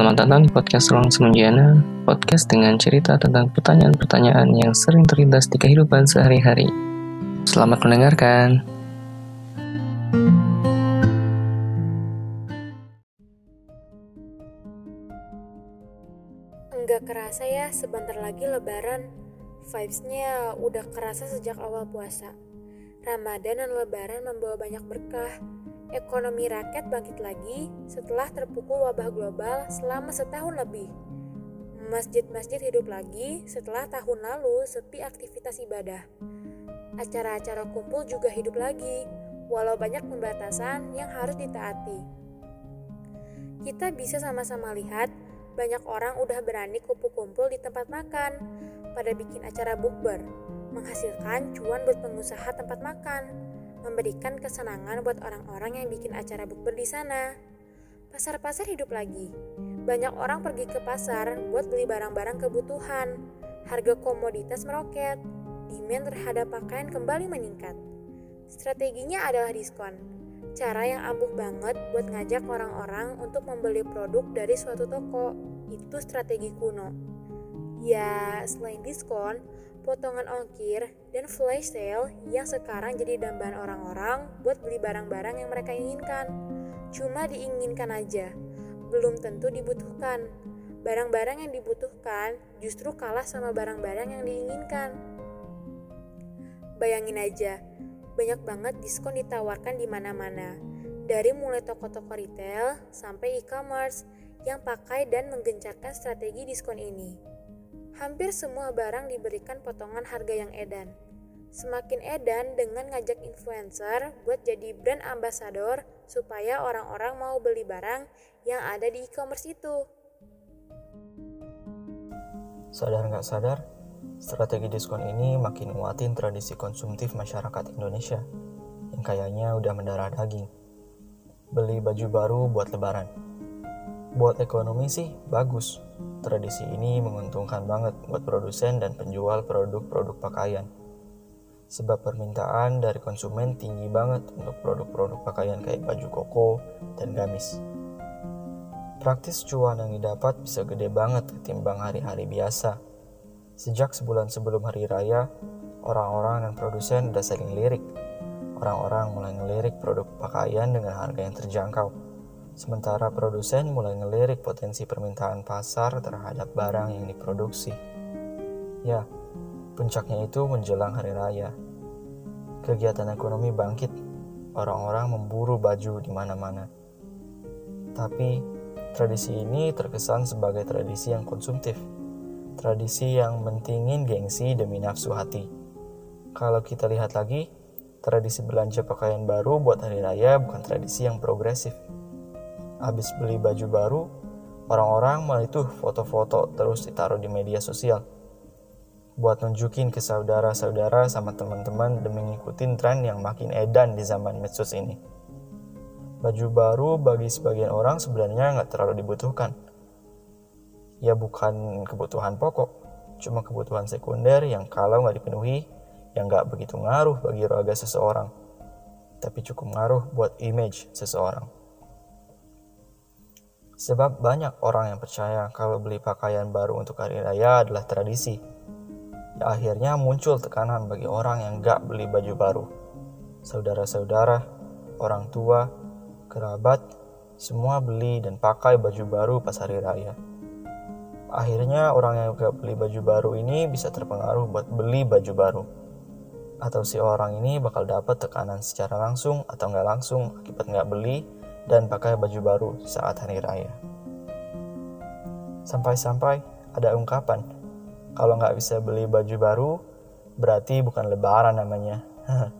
Selamat datang di podcast Ruang Semenjana, podcast dengan cerita tentang pertanyaan-pertanyaan yang sering terlintas di kehidupan sehari-hari. Selamat mendengarkan. Enggak kerasa ya, sebentar lagi lebaran. Vibes-nya udah kerasa sejak awal puasa. Ramadan dan lebaran membawa banyak berkah, ekonomi rakyat bangkit lagi setelah terpukul wabah global selama setahun lebih. Masjid-masjid hidup lagi setelah tahun lalu sepi aktivitas ibadah. Acara-acara kumpul juga hidup lagi, walau banyak pembatasan yang harus ditaati. Kita bisa sama-sama lihat banyak orang udah berani kumpul-kumpul di tempat makan, pada bikin acara bukber, menghasilkan cuan buat pengusaha tempat makan memberikan kesenangan buat orang-orang yang bikin acara bukber di sana. Pasar-pasar hidup lagi. Banyak orang pergi ke pasar buat beli barang-barang kebutuhan. Harga komoditas meroket. Demand terhadap pakaian kembali meningkat. Strateginya adalah diskon. Cara yang ampuh banget buat ngajak orang-orang untuk membeli produk dari suatu toko. Itu strategi kuno. Ya, selain diskon, potongan ongkir, dan flash sale yang sekarang jadi dambaan orang-orang buat beli barang-barang yang mereka inginkan. Cuma diinginkan aja, belum tentu dibutuhkan. Barang-barang yang dibutuhkan justru kalah sama barang-barang yang diinginkan. Bayangin aja, banyak banget diskon ditawarkan di mana-mana. Dari mulai toko-toko retail sampai e-commerce yang pakai dan menggencarkan strategi diskon ini. Hampir semua barang diberikan potongan harga yang edan. Semakin edan dengan ngajak influencer buat jadi brand ambassador supaya orang-orang mau beli barang yang ada di e-commerce itu. Sadar nggak sadar, strategi diskon ini makin nguatin tradisi konsumtif masyarakat Indonesia yang kayaknya udah mendarah daging. Beli baju baru buat lebaran. Buat ekonomi sih bagus, Tradisi ini menguntungkan banget buat produsen dan penjual produk-produk pakaian. Sebab permintaan dari konsumen tinggi banget untuk produk-produk pakaian kayak baju koko dan gamis. Praktis cuan yang didapat bisa gede banget ketimbang hari-hari biasa. Sejak sebulan sebelum hari raya, orang-orang dan produsen udah saling lirik. Orang-orang mulai ngelirik produk pakaian dengan harga yang terjangkau Sementara produsen mulai ngelirik potensi permintaan pasar terhadap barang yang diproduksi. Ya, puncaknya itu menjelang hari raya. Kegiatan ekonomi bangkit, orang-orang memburu baju di mana-mana. Tapi, tradisi ini terkesan sebagai tradisi yang konsumtif. Tradisi yang mentingin gengsi demi nafsu hati. Kalau kita lihat lagi, tradisi belanja pakaian baru buat hari raya bukan tradisi yang progresif habis beli baju baru, orang-orang malah itu foto-foto terus ditaruh di media sosial. Buat nunjukin ke saudara-saudara sama teman-teman demi ngikutin tren yang makin edan di zaman medsos ini. Baju baru bagi sebagian orang sebenarnya nggak terlalu dibutuhkan. Ya bukan kebutuhan pokok, cuma kebutuhan sekunder yang kalau nggak dipenuhi, yang nggak begitu ngaruh bagi raga seseorang, tapi cukup ngaruh buat image seseorang. Sebab banyak orang yang percaya kalau beli pakaian baru untuk hari raya adalah tradisi. Ya, akhirnya muncul tekanan bagi orang yang gak beli baju baru. Saudara-saudara, orang tua, kerabat, semua beli dan pakai baju baru pas hari raya. Akhirnya orang yang gak beli baju baru ini bisa terpengaruh buat beli baju baru. Atau si orang ini bakal dapat tekanan secara langsung atau nggak langsung akibat nggak beli dan pakai baju baru saat hari raya. Sampai-sampai ada ungkapan, kalau nggak bisa beli baju baru, berarti bukan lebaran namanya.